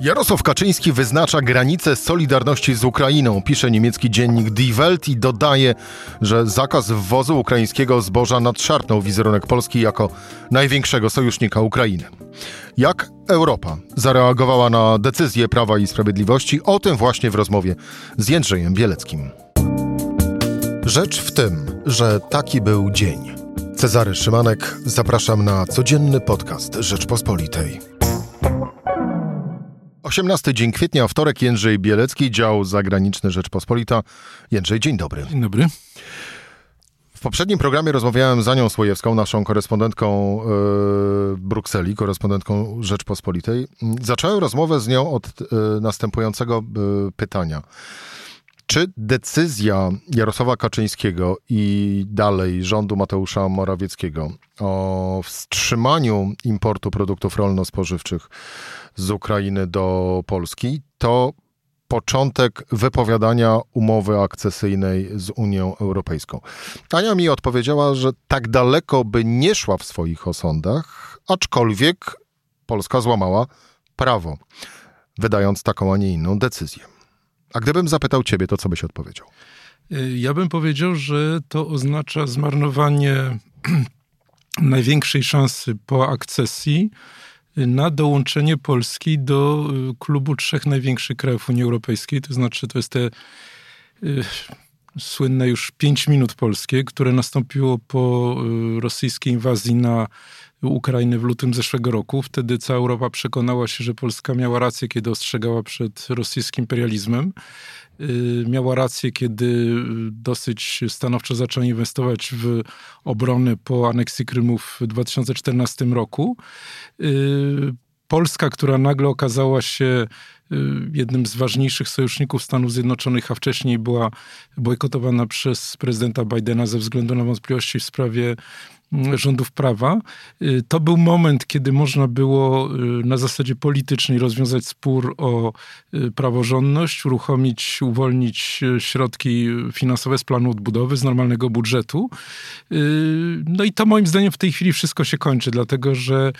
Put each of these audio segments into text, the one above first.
Jarosław Kaczyński wyznacza granice solidarności z Ukrainą, pisze niemiecki dziennik Die Welt i dodaje, że zakaz wwozu ukraińskiego zboża nadszarpnął wizerunek Polski jako największego sojusznika Ukrainy. Jak Europa zareagowała na decyzję Prawa i Sprawiedliwości? O tym właśnie w rozmowie z Jędrzejem Bieleckim. Rzecz w tym, że taki był dzień. Cezary Szymanek, zapraszam na codzienny podcast Rzeczpospolitej. 18 dzień kwietnia, wtorek, Jędrzej Bielecki, dział zagraniczny Rzeczpospolita. Jędrzej, dzień dobry. Dzień dobry. W poprzednim programie rozmawiałem z Anią Słojewską, naszą korespondentką yy, w Brukseli, korespondentką Rzeczpospolitej. Zacząłem rozmowę z nią od yy, następującego yy, pytania. Czy decyzja Jarosława Kaczyńskiego i dalej rządu Mateusza Morawieckiego o wstrzymaniu importu produktów rolno-spożywczych z Ukrainy do Polski to początek wypowiadania umowy akcesyjnej z Unią Europejską. Ania mi odpowiedziała, że tak daleko by nie szła w swoich osądach, aczkolwiek Polska złamała prawo, wydając taką, a nie inną decyzję. A gdybym zapytał ciebie, to co byś odpowiedział? Ja bym powiedział, że to oznacza zmarnowanie największej szansy po akcesji na dołączenie Polski do y, klubu trzech największych krajów Unii Europejskiej. To znaczy, to jest te y, słynne już pięć minut polskie, które nastąpiło po y, rosyjskiej inwazji na Ukrainę w lutym zeszłego roku. Wtedy cała Europa przekonała się, że Polska miała rację, kiedy ostrzegała przed rosyjskim imperializmem. Y, miała rację, kiedy dosyć stanowczo zaczęła inwestować w obronę po aneksji Krymu w 2014 roku. Y, Polska, która nagle okazała się y, jednym z ważniejszych sojuszników Stanów Zjednoczonych, a wcześniej była bojkotowana przez prezydenta Bidena ze względu na wątpliwości w sprawie rządów prawa. Y, to był moment, kiedy można było y, na zasadzie politycznej rozwiązać spór o y, praworządność, uruchomić, uwolnić środki finansowe z planu odbudowy, z normalnego budżetu. No i to moim zdaniem w tej chwili wszystko się kończy, dlatego że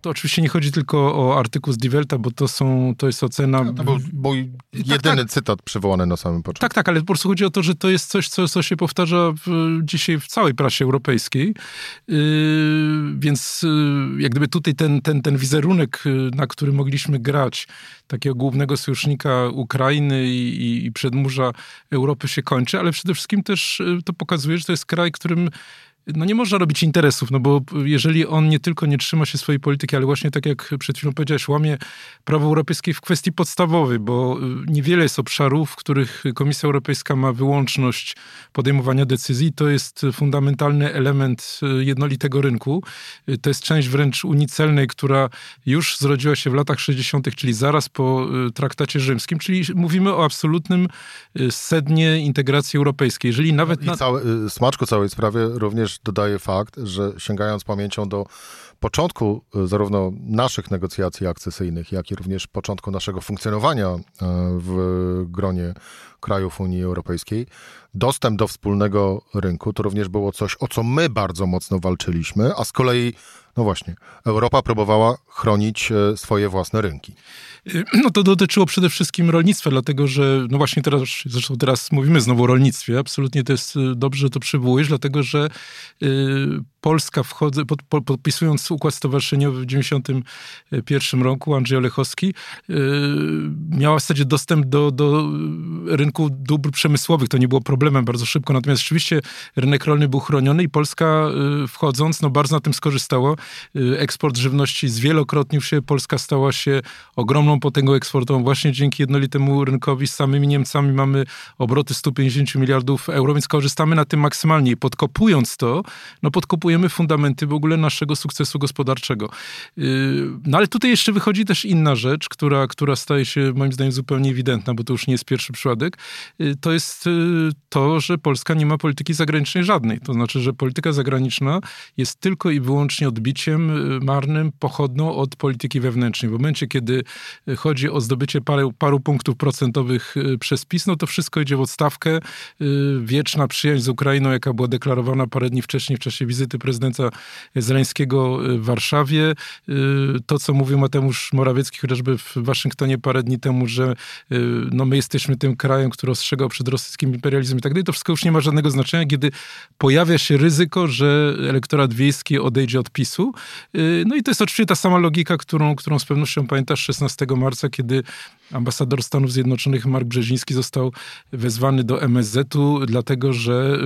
to oczywiście nie chodzi tylko o artykuł z Divelta, bo to są, to jest ocena... No, to był mój tak, jedyny tak, cytat przywołany na samym początku. Tak, tak, ale po prostu chodzi o to, że to jest coś, co, co się powtarza w, dzisiaj w całej prasie europejskiej. Yy, więc yy, jak gdyby tutaj ten, ten, ten wizerunek, yy, na który mogliśmy grać, takiego głównego sojusznika Ukrainy i, i przedmurza Europy się kończy, ale przede wszystkim też yy, to pokazuje, że to jest kraj, którym no nie można robić interesów, no bo jeżeli on nie tylko nie trzyma się swojej polityki, ale właśnie tak jak przed chwilą powiedziałeś, łamie prawo europejskie w kwestii podstawowej, bo y, niewiele jest obszarów, w których Komisja Europejska ma wyłączność podejmowania decyzji. To jest fundamentalny element y, jednolitego rynku. Y, to jest część wręcz unii celnej, która już zrodziła się w latach 60., czyli zaraz po traktacie rzymskim, czyli mówimy o absolutnym sednie integracji europejskiej. Jeżeli nawet... Na... I całe, smaczku całej sprawy również dodaje fakt, że sięgając pamięcią do początku e, zarówno naszych negocjacji akcesyjnych, jak i również początku naszego funkcjonowania e, w gronie krajów Unii Europejskiej, dostęp do wspólnego rynku to również było coś, o co my bardzo mocno walczyliśmy, a z kolei, no właśnie, Europa próbowała chronić e, swoje własne rynki. No to dotyczyło przede wszystkim rolnictwa, dlatego że, no właśnie teraz, zresztą teraz mówimy znowu o rolnictwie, absolutnie to jest dobrze, że to przywołujesz, dlatego że Polska wchodzę, pod, podpisując układ stowarzyszeniowy w 1991 roku, Andrzej Olechowski yy, miała w zasadzie dostęp do, do rynku dóbr przemysłowych. To nie było problemem bardzo szybko, natomiast rzeczywiście rynek rolny był chroniony i Polska yy, wchodząc, no bardzo na tym skorzystała. Yy, eksport żywności zwielokrotnił się, Polska stała się ogromną potęgą eksportową właśnie dzięki jednolitemu rynkowi. Z samymi Niemcami mamy obroty 150 miliardów euro, więc korzystamy na tym maksymalnie. I podkopując to, no podkopujemy fundamenty w ogóle naszego sukcesu gospodarczego. Y, no ale tutaj jeszcze wychodzi też inna rzecz, która, która staje się moim zdaniem zupełnie ewidentna, bo to już nie jest pierwszy przypadek. Y, to jest y, to, że Polska nie ma polityki zagranicznej żadnej. To znaczy, że polityka zagraniczna jest tylko i wyłącznie odbiciem marnym, pochodną od polityki wewnętrznej. W momencie, kiedy chodzi o zdobycie paru, paru punktów procentowych przez PiS, no to wszystko idzie w odstawkę. Wieczna przyjaźń z Ukrainą, jaka była deklarowana parę dni wcześniej w czasie wizyty prezydenta Zeleńskiego w Warszawie. To, co mówił Mateusz Morawiecki chociażby w Waszyngtonie parę dni temu, że no, my jesteśmy tym krajem, który ostrzegał przed rosyjskim imperializmem i tak dalej, to wszystko już nie ma żadnego znaczenia, kiedy pojawia się ryzyko, że elektorat wiejski odejdzie od PiSu. No i to jest oczywiście ta sama logika, którą, którą z pewnością pamiętasz 16 marca, kiedy ambasador Stanów Zjednoczonych Mark Brzeziński został wezwany do MSZ-u, dlatego że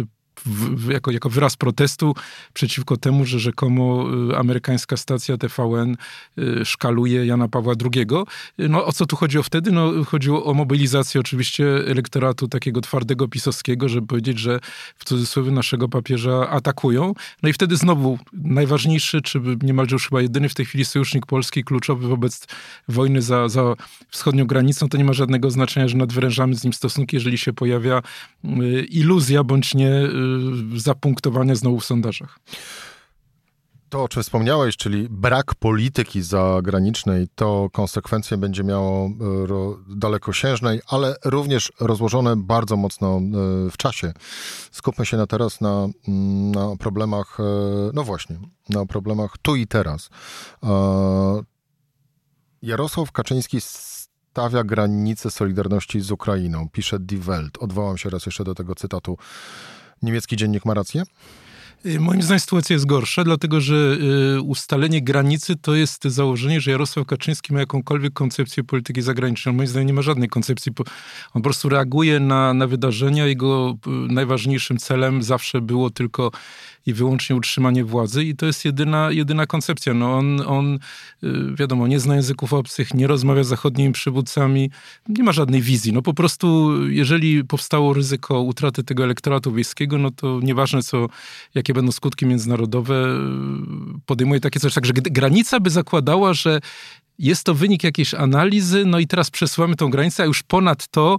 w, jako, jako wyraz protestu przeciwko temu, że rzekomo y, amerykańska stacja TVN y, szkaluje Jana Pawła II. No o co tu chodziło wtedy? No chodziło o mobilizację oczywiście elektoratu takiego twardego pisowskiego, żeby powiedzieć, że w cudzysłowie naszego papieża atakują. No i wtedy znowu najważniejszy, czy niemalże już chyba jedyny w tej chwili sojusznik polski, kluczowy wobec wojny za, za wschodnią granicą, to nie ma żadnego znaczenia, że nadwyrężamy z nim stosunki, jeżeli się pojawia y, iluzja bądź nie zapunktowania znowu w sondażach. To, o czym wspomniałeś, czyli brak polityki zagranicznej, to konsekwencje będzie miało e, dalekosiężnej, ale również rozłożone bardzo mocno e, w czasie. Skupmy się na teraz na, mm, na problemach, no właśnie, na problemach tu i teraz. Jarosław Kaczyński stawia granice solidarności z Ukrainą, pisze Die Welt. Odwołam się raz jeszcze do tego cytatu niemiecki dziennik ma rację? Y, moim zdaniem sytuacja jest gorsza, dlatego że y, ustalenie granicy to jest założenie, że Jarosław Kaczyński ma jakąkolwiek koncepcję polityki zagranicznej. Moim zdaniem nie ma żadnej koncepcji. On po prostu reaguje na, na wydarzenia. Jego y, najważniejszym celem zawsze było tylko i wyłącznie utrzymanie władzy i to jest jedyna, jedyna koncepcja. No on, on, wiadomo, nie zna języków obcych, nie rozmawia z zachodnimi przywódcami, nie ma żadnej wizji. No po prostu, jeżeli powstało ryzyko utraty tego elektoratu wiejskiego, no to nieważne co, jakie będą skutki międzynarodowe, podejmuje takie coś. Także granica by zakładała, że jest to wynik jakiejś analizy, no i teraz przesuwamy tą granicę, a już ponad to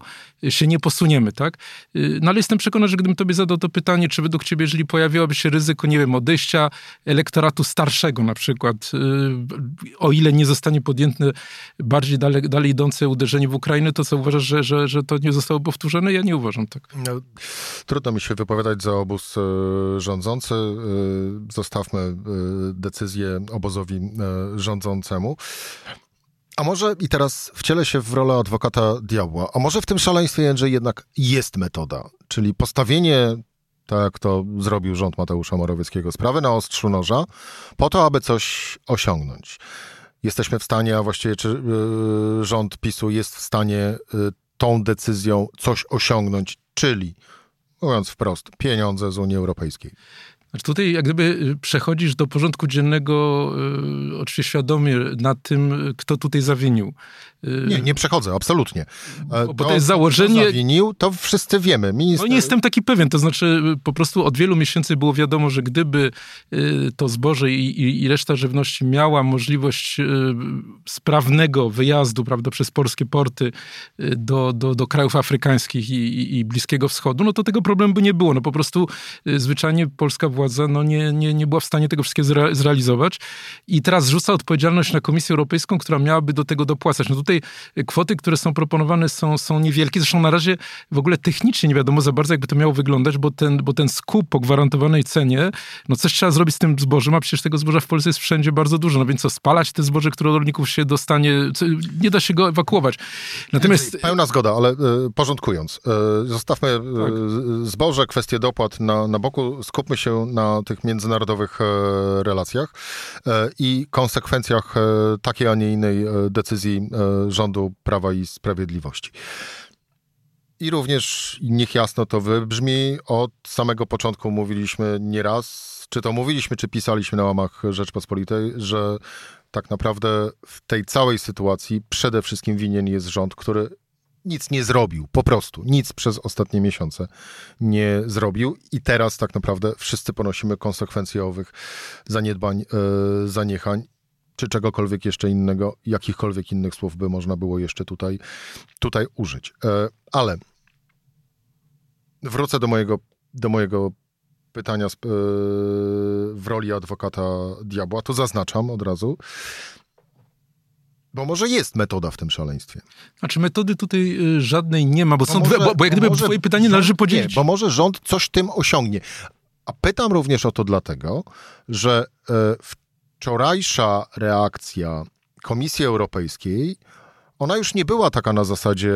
się nie posuniemy, tak? No ale jestem przekonany, że gdybym tobie zadał to pytanie, czy według ciebie, jeżeli pojawiłoby się ryzyko, nie wiem, odejścia elektoratu starszego na przykład, y, o ile nie zostanie podjęte bardziej dalej, dalej idące uderzenie w Ukrainę, to co uważasz, że, że, że to nie zostało powtórzone? Ja nie uważam tak. No, trudno mi się wypowiadać za obóz y, rządzący. Y, zostawmy decyzję obozowi rządzącemu. A może i teraz wcielę się w rolę adwokata diabła, a może w tym szaleństwie Jędrzej jednak jest metoda, czyli postawienie, tak jak to zrobił rząd Mateusza Morawieckiego, sprawy na ostrzu noża, po to, aby coś osiągnąć. Jesteśmy w stanie, a właściwie czy yy, rząd PiSu jest w stanie yy, tą decyzją coś osiągnąć, czyli, mówiąc wprost, pieniądze z Unii Europejskiej. Znaczy tutaj jak gdyby y, przechodzisz do porządku dziennego y, oczywiście świadomie nad tym, kto tutaj zawinił. Y, nie, nie przechodzę, absolutnie. E, bo, to, bo to jest założenie... Kto zawinił, to wszyscy wiemy. Minister... No nie jestem taki pewien, to znaczy po prostu od wielu miesięcy było wiadomo, że gdyby to zboże i, i, i reszta żywności miała możliwość sprawnego wyjazdu prawda, przez polskie porty do, do, do krajów afrykańskich i, i, i Bliskiego Wschodu, no to tego problemu by nie było. No po prostu zwyczajnie polska władza władza no nie, nie, nie była w stanie tego wszystkiego zre, zrealizować i teraz rzuca odpowiedzialność na Komisję Europejską, która miałaby do tego dopłacać. No tutaj kwoty, które są proponowane są, są niewielkie, zresztą na razie w ogóle technicznie nie wiadomo za bardzo, jakby to miało wyglądać, bo ten, bo ten skup po gwarantowanej cenie, no coś trzeba zrobić z tym zbożem, a przecież tego zboża w Polsce jest wszędzie bardzo dużo, no więc co, spalać te zboże, które od rolników się dostanie, nie da się go ewakuować. Natomiast... Pełna zgoda, ale y, porządkując, y, zostawmy y, tak. zboże, kwestie dopłat na, na boku, skupmy się na tych międzynarodowych e, relacjach e, i konsekwencjach e, takiej, a nie innej decyzji rządu Prawa i Sprawiedliwości. I również, niech jasno to wybrzmi, od samego początku mówiliśmy nieraz, czy to mówiliśmy, czy pisaliśmy na łamach Rzeczpospolitej, że tak naprawdę w tej całej sytuacji przede wszystkim winien jest rząd, który nic nie zrobił, po prostu. Nic przez ostatnie miesiące nie zrobił. I teraz tak naprawdę wszyscy ponosimy konsekwencje owych zaniedbań, yy, zaniechań czy czegokolwiek jeszcze innego, jakichkolwiek innych słów by można było jeszcze tutaj, tutaj użyć. Yy, ale wrócę do mojego, do mojego pytania yy, w roli adwokata diabła, to zaznaczam od razu, bo może jest metoda w tym szaleństwie. Znaczy metody tutaj y, żadnej nie ma, bo, bo są może, dwie, bo, bo jak gdyby twoje pytanie rząd, należy podzielić. Nie, bo może rząd coś tym osiągnie. A pytam również o to dlatego, że wczorajsza reakcja Komisji Europejskiej ona już nie była taka na zasadzie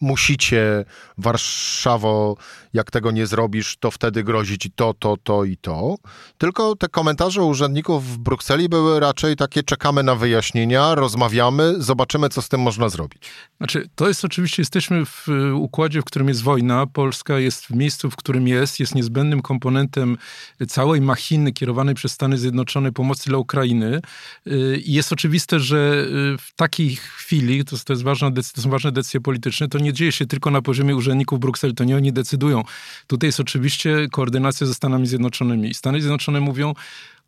musicie Warszawo, jak tego nie zrobisz, to wtedy grozi ci to, to, to i to. Tylko te komentarze urzędników w Brukseli były raczej takie czekamy na wyjaśnienia, rozmawiamy, zobaczymy, co z tym można zrobić. Znaczy, to jest oczywiście, jesteśmy w układzie, w którym jest wojna. Polska jest w miejscu, w którym jest, jest niezbędnym komponentem całej machiny kierowanej przez Stany Zjednoczone pomocy dla Ukrainy. I jest oczywiste, że w takiej chwili, to, to, jest ważna to są ważne decyzje polityczne, to nie dzieje się tylko na poziomie urzędników Brukseli, to nie oni decydują. Tutaj jest oczywiście koordynacja ze Stanami Zjednoczonymi. Stany Zjednoczone mówią,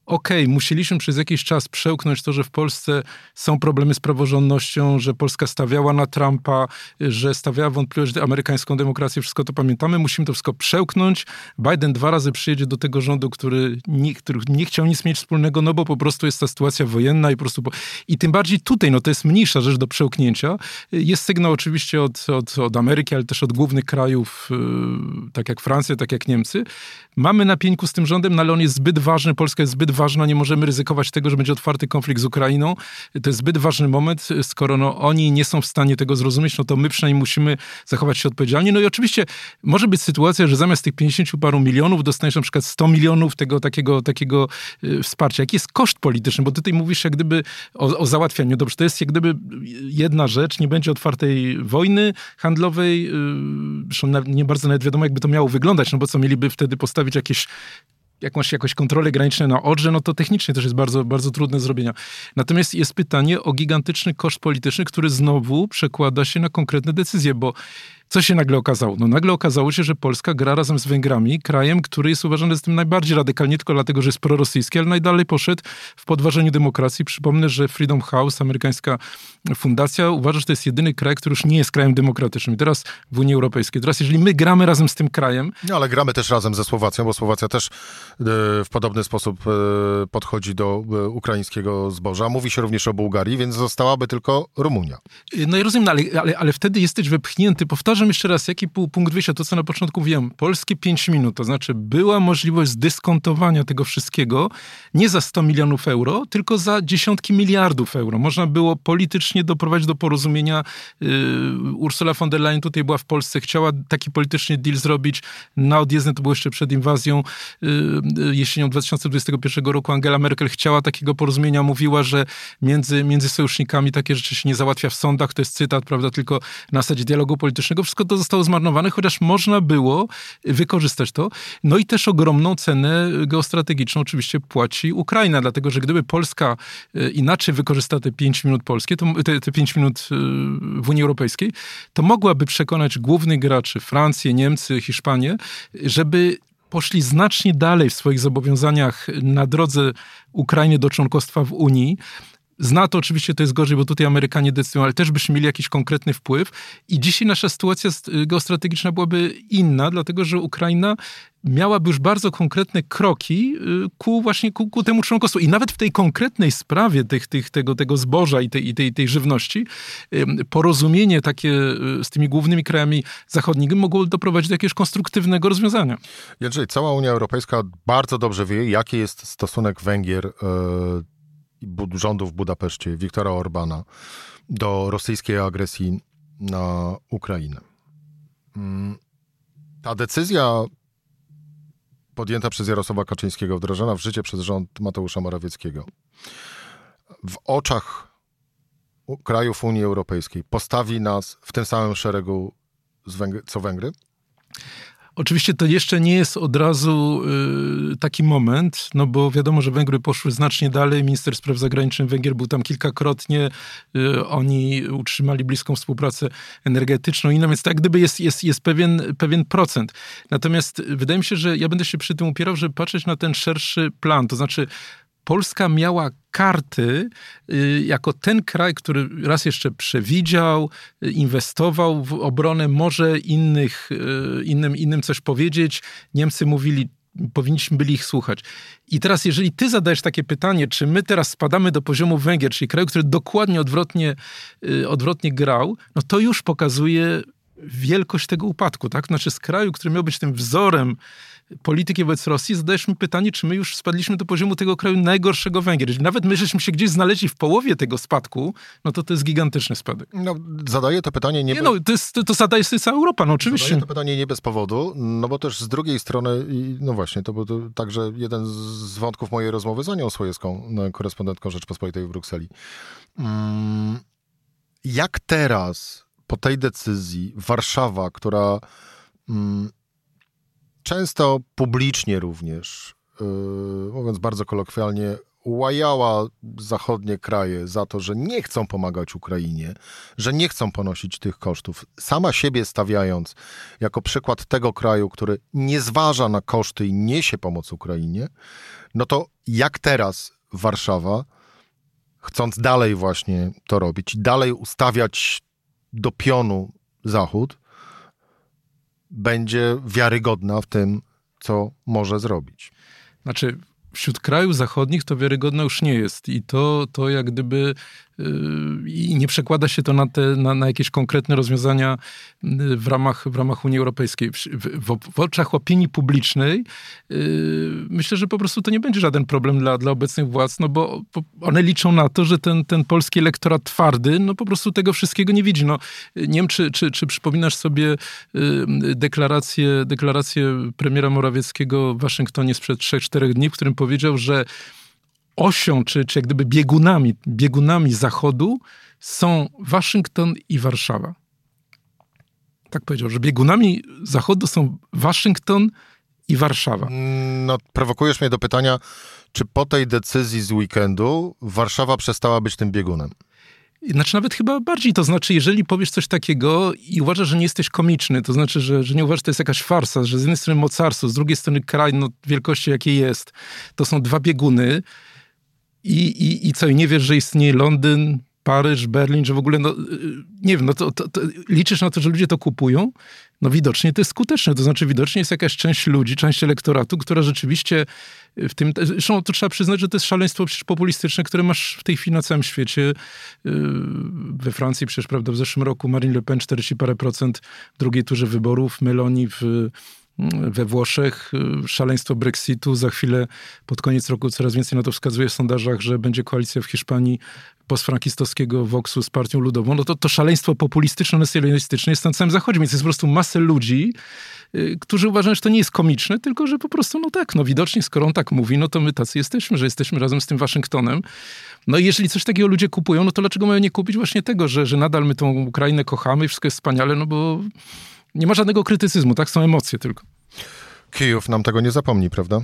okej, okay, musieliśmy przez jakiś czas przełknąć to, że w Polsce są problemy z praworządnością, że Polska stawiała na Trumpa, że stawiała wątpliwość amerykańską demokrację, wszystko to pamiętamy, musimy to wszystko przełknąć. Biden dwa razy przyjedzie do tego rządu, który nie, który nie chciał nic mieć wspólnego, no bo po prostu jest ta sytuacja wojenna i po prostu... Po... I tym bardziej tutaj, no to jest mniejsza rzecz do przełknięcia. Jest sygnał oczywiście od, od, od Ameryki, ale też od głównych krajów, yy, tak jak Francja, tak jak Niemcy. Mamy na pieńku z tym rządem, no ale on jest zbyt ważny, Polska jest zbyt ważna, nie możemy ryzykować tego, że będzie otwarty konflikt z Ukrainą. To jest zbyt ważny moment, skoro no, oni nie są w stanie tego zrozumieć, no to my przynajmniej musimy zachować się odpowiedzialnie. No i oczywiście może być sytuacja, że zamiast tych 50 paru milionów dostaniesz na przykład 100 milionów tego takiego, takiego y, wsparcia. Jaki jest koszt polityczny? Bo tutaj mówisz jak gdyby o, o załatwianiu. Dobrze, to jest jak gdyby jedna rzecz, nie będzie otwartej wojny handlowej, zresztą nie bardzo nawet wiadomo, jakby to miało wyglądać, no bo co, mieliby wtedy postawić jakieś jakąś jakoś kontrole graniczne na Odrze, no to technicznie też jest bardzo, bardzo trudne zrobienia. Natomiast jest pytanie o gigantyczny koszt polityczny, który znowu przekłada się na konkretne decyzje, bo co się nagle okazało? No nagle okazało się, że Polska gra razem z Węgrami, krajem, który jest uważany za tym najbardziej radykalnie, nie tylko dlatego, że jest prorosyjski, ale najdalej poszedł w podważeniu demokracji. Przypomnę, że Freedom House, amerykańska fundacja, uważa, że to jest jedyny kraj, który już nie jest krajem demokratycznym. Teraz w Unii Europejskiej. Teraz jeżeli my gramy razem z tym krajem... No ale gramy też razem ze Słowacją, bo Słowacja też w podobny sposób e, podchodzi do e, ukraińskiego zboża. Mówi się również o Bułgarii, więc zostałaby tylko Rumunia. No i rozumiem, no ale, ale, ale wtedy jesteś wepchnięty, powtarzam, jeszcze raz, jaki punkt wyjścia, to co na początku wiem, polskie 5 minut, to znaczy była możliwość zdyskontowania tego wszystkiego nie za 100 milionów euro, tylko za dziesiątki miliardów euro. Można było politycznie doprowadzić do porozumienia. Yy, Ursula von der Leyen tutaj była w Polsce, chciała taki polityczny deal zrobić. Na odjezdne to było jeszcze przed inwazją yy, jesienią 2021 roku. Angela Merkel chciała takiego porozumienia, mówiła, że między, między sojusznikami takie rzeczy się nie załatwia w sądach, to jest cytat, prawda, tylko na zasadzie dialogu politycznego wszystko to zostało zmarnowane, chociaż można było wykorzystać to. No i też ogromną cenę geostrategiczną oczywiście płaci Ukraina, dlatego że gdyby Polska e, inaczej wykorzystała te 5 minut polskie, to, te, te 5 minut e, w Unii Europejskiej, to mogłaby przekonać głównych graczy, Francję, Niemcy, Hiszpanię, żeby poszli znacznie dalej w swoich zobowiązaniach na drodze Ukrainy do członkostwa w Unii, z NATO oczywiście to jest gorzej, bo tutaj Amerykanie decydują, ale też byśmy mieli jakiś konkretny wpływ. I dzisiaj nasza sytuacja geostrategiczna byłaby inna, dlatego że Ukraina miałaby już bardzo konkretne kroki y, ku właśnie ku, ku temu członkostwu. I nawet w tej konkretnej sprawie tych, tych, tego, tego zboża i tej, tej, tej żywności, porozumienie takie y, z tymi głównymi krajami zachodnimi mogło doprowadzić do jakiegoś konstruktywnego rozwiązania. Jędrzej, cała Unia Europejska bardzo dobrze wie, jaki jest stosunek Węgier rządu w Budapeszcie, Wiktora Orbana, do rosyjskiej agresji na Ukrainę. Mm, ta decyzja podjęta przez Jarosława Kaczyńskiego, wdrażana w życie przez rząd Mateusza Morawieckiego, w oczach krajów Unii Europejskiej postawi nas w tym samym szeregu co Węgry? Oczywiście to jeszcze nie jest od razu y, taki moment, no bo wiadomo, że Węgry poszły znacznie dalej. Minister spraw zagranicznych Węgier był tam kilkakrotnie. Y, oni utrzymali bliską współpracę energetyczną inną, więc tak gdyby jest, jest, jest pewien, pewien procent. Natomiast wydaje mi się, że ja będę się przy tym upierał, żeby patrzeć na ten szerszy plan. To znaczy Polska miała karty y, jako ten kraj, który raz jeszcze przewidział, y, inwestował w obronę, może innych, y, innym, innym coś powiedzieć. Niemcy mówili, powinniśmy byli ich słuchać. I teraz, jeżeli ty zadajesz takie pytanie, czy my teraz spadamy do poziomu Węgier, czyli kraju, który dokładnie odwrotnie, odwrotnie grał, no to już pokazuje wielkość tego upadku, tak? Znaczy z kraju, który miał być tym wzorem polityki wobec Rosji, zadajesz mi pytanie, czy my już spadliśmy do poziomu tego kraju najgorszego Węgier. Jeżeli nawet my żeśmy się gdzieś znaleźli w połowie tego spadku, no to to jest gigantyczny spadek. No, zadaję to pytanie nie... nie no, to, jest, to, to zadaje sobie cała Europa, no oczywiście. Zadaję to pytanie nie bez powodu, no bo też z drugiej strony, no właśnie, to był także jeden z wątków mojej rozmowy z Anią Swojewską, korespondentką Rzeczpospolitej w Brukseli. Mm, jak teraz, po tej decyzji, Warszawa, która mm, często publicznie również, yy, mówiąc bardzo kolokwialnie, łajała zachodnie kraje za to, że nie chcą pomagać Ukrainie, że nie chcą ponosić tych kosztów, sama siebie stawiając jako przykład tego kraju, który nie zważa na koszty i niesie pomoc Ukrainie, no to jak teraz Warszawa, chcąc dalej właśnie to robić, dalej ustawiać do pionu Zachód, będzie wiarygodna w tym, co może zrobić. Znaczy, wśród krajów zachodnich to wiarygodne już nie jest. I to, to jak gdyby i nie przekłada się to na, te, na, na, jakieś konkretne rozwiązania y, w ramach, w ramach Unii Europejskiej. W, w, w, oczach opinii publicznej yy, myślę, że po prostu to nie będzie żaden problem dla, dla obecnych władz, no bo, bo one liczą na to, że ten, ten polski elektorat twardy, no po prostu tego wszystkiego nie widzi. No, nie wiem, czy, czy, czy przypominasz sobie deklarację, deklarację premiera Morawieckiego w Waszyngtonie sprzed 3-4 dni, w którym powiedział, że osią, czy, czy jak gdyby biegunami, biegunami Zachodu są Waszyngton i Warszawa. Tak powiedział, że biegunami Zachodu są Waszyngton i Warszawa. No, prowokujesz mnie do pytania, czy po tej decyzji z weekendu Warszawa przestała być tym biegunem? Znaczy nawet chyba bardziej, to znaczy jeżeli powiesz coś takiego i uważasz, że nie jesteś komiczny, to znaczy, że, że nie uważasz, że to jest jakaś farsa, że z jednej strony mocarstwo, z drugiej strony kraj no, wielkości jakiej jest, to są dwa bieguny, i, i, i co, nie wiesz, że istnieje Londyn, Paryż, Berlin, że w ogóle, no, nie wiem, no to, to, to, liczysz na to, że ludzie to kupują? No widocznie to jest skuteczne, to znaczy widocznie jest jakaś część ludzi, część elektoratu, która rzeczywiście w tym, zresztą to trzeba przyznać, że to jest szaleństwo przecież populistyczne, które masz w tej chwili na całym świecie. Yy, we Francji przecież, prawda, w zeszłym roku Marine Le Pen 40 parę procent w drugiej turze wyborów, Meloni w we Włoszech, szaleństwo Brexitu. Za chwilę, pod koniec roku, coraz więcej na to wskazuje w sondażach, że będzie koalicja w Hiszpanii postfrankistowskiego Voxu z partią ludową. No to, to szaleństwo populistyczno-nacjonalistyczne jest na całym zachodzie, więc jest po prostu masę ludzi, y, którzy uważają, że to nie jest komiczne, tylko że po prostu, no tak, no widocznie, skoro on tak mówi, no to my tacy jesteśmy, że jesteśmy razem z tym Waszyngtonem. No i jeżeli coś takiego ludzie kupują, no to dlaczego mają nie kupić właśnie tego, że, że nadal my tą Ukrainę kochamy i wszystko jest wspaniale, no bo nie ma żadnego krytycyzmu, tak? Są emocje tylko. Kijów nam tego nie zapomni, prawda?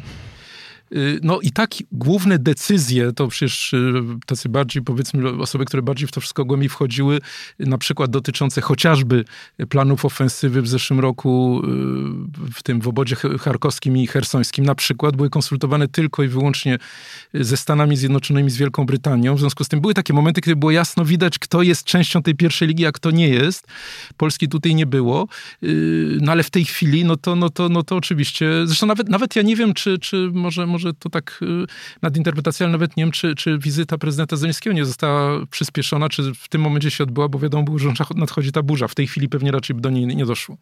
Y, no i tak główne decyzje, to przecież y, tacy bardziej, powiedzmy, osoby, które bardziej w to wszystko głębiej wchodziły, na przykład dotyczące chociażby planów ofensywy w zeszłym roku y, w tym w obodzie charkowskim i hersońskim na przykład, były konsultowane tylko i wyłącznie ze Stanami Zjednoczonymi, z Wielką Brytanią. W związku z tym były takie momenty, kiedy było jasno widać, kto jest częścią tej pierwszej ligi, a kto nie jest. Polski tutaj nie było. No ale w tej chwili, no to, no to, no to oczywiście, zresztą nawet, nawet ja nie wiem, czy, czy może, może może to tak y, nadinterpretacja, ale nawet nie wiem, czy, czy wizyta prezydenta Zeleńskiego nie została przyspieszona, czy w tym momencie się odbyła, bo wiadomo było, że nadchodzi ta burza. W tej chwili pewnie raczej do niej nie doszło.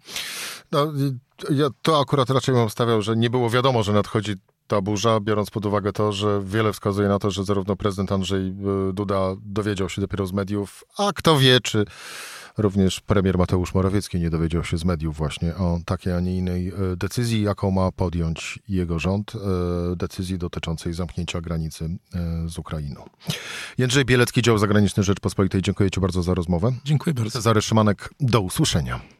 No, ja to akurat raczej bym stawiał, że nie było wiadomo, że nadchodzi ta burza, biorąc pod uwagę to, że wiele wskazuje na to, że zarówno prezydent Andrzej y, Duda dowiedział się dopiero z mediów, a kto wie, czy Również premier Mateusz Morawiecki nie dowiedział się z mediów właśnie o takiej, a nie innej e, decyzji, jaką ma podjąć jego rząd, e, decyzji dotyczącej zamknięcia granicy e, z Ukrainą. Jędrzej Bielecki, dział zagraniczny Rzeczpospolitej, dziękuję Ci bardzo za rozmowę. Dziękuję bardzo. Cezary Szymanek, do usłyszenia.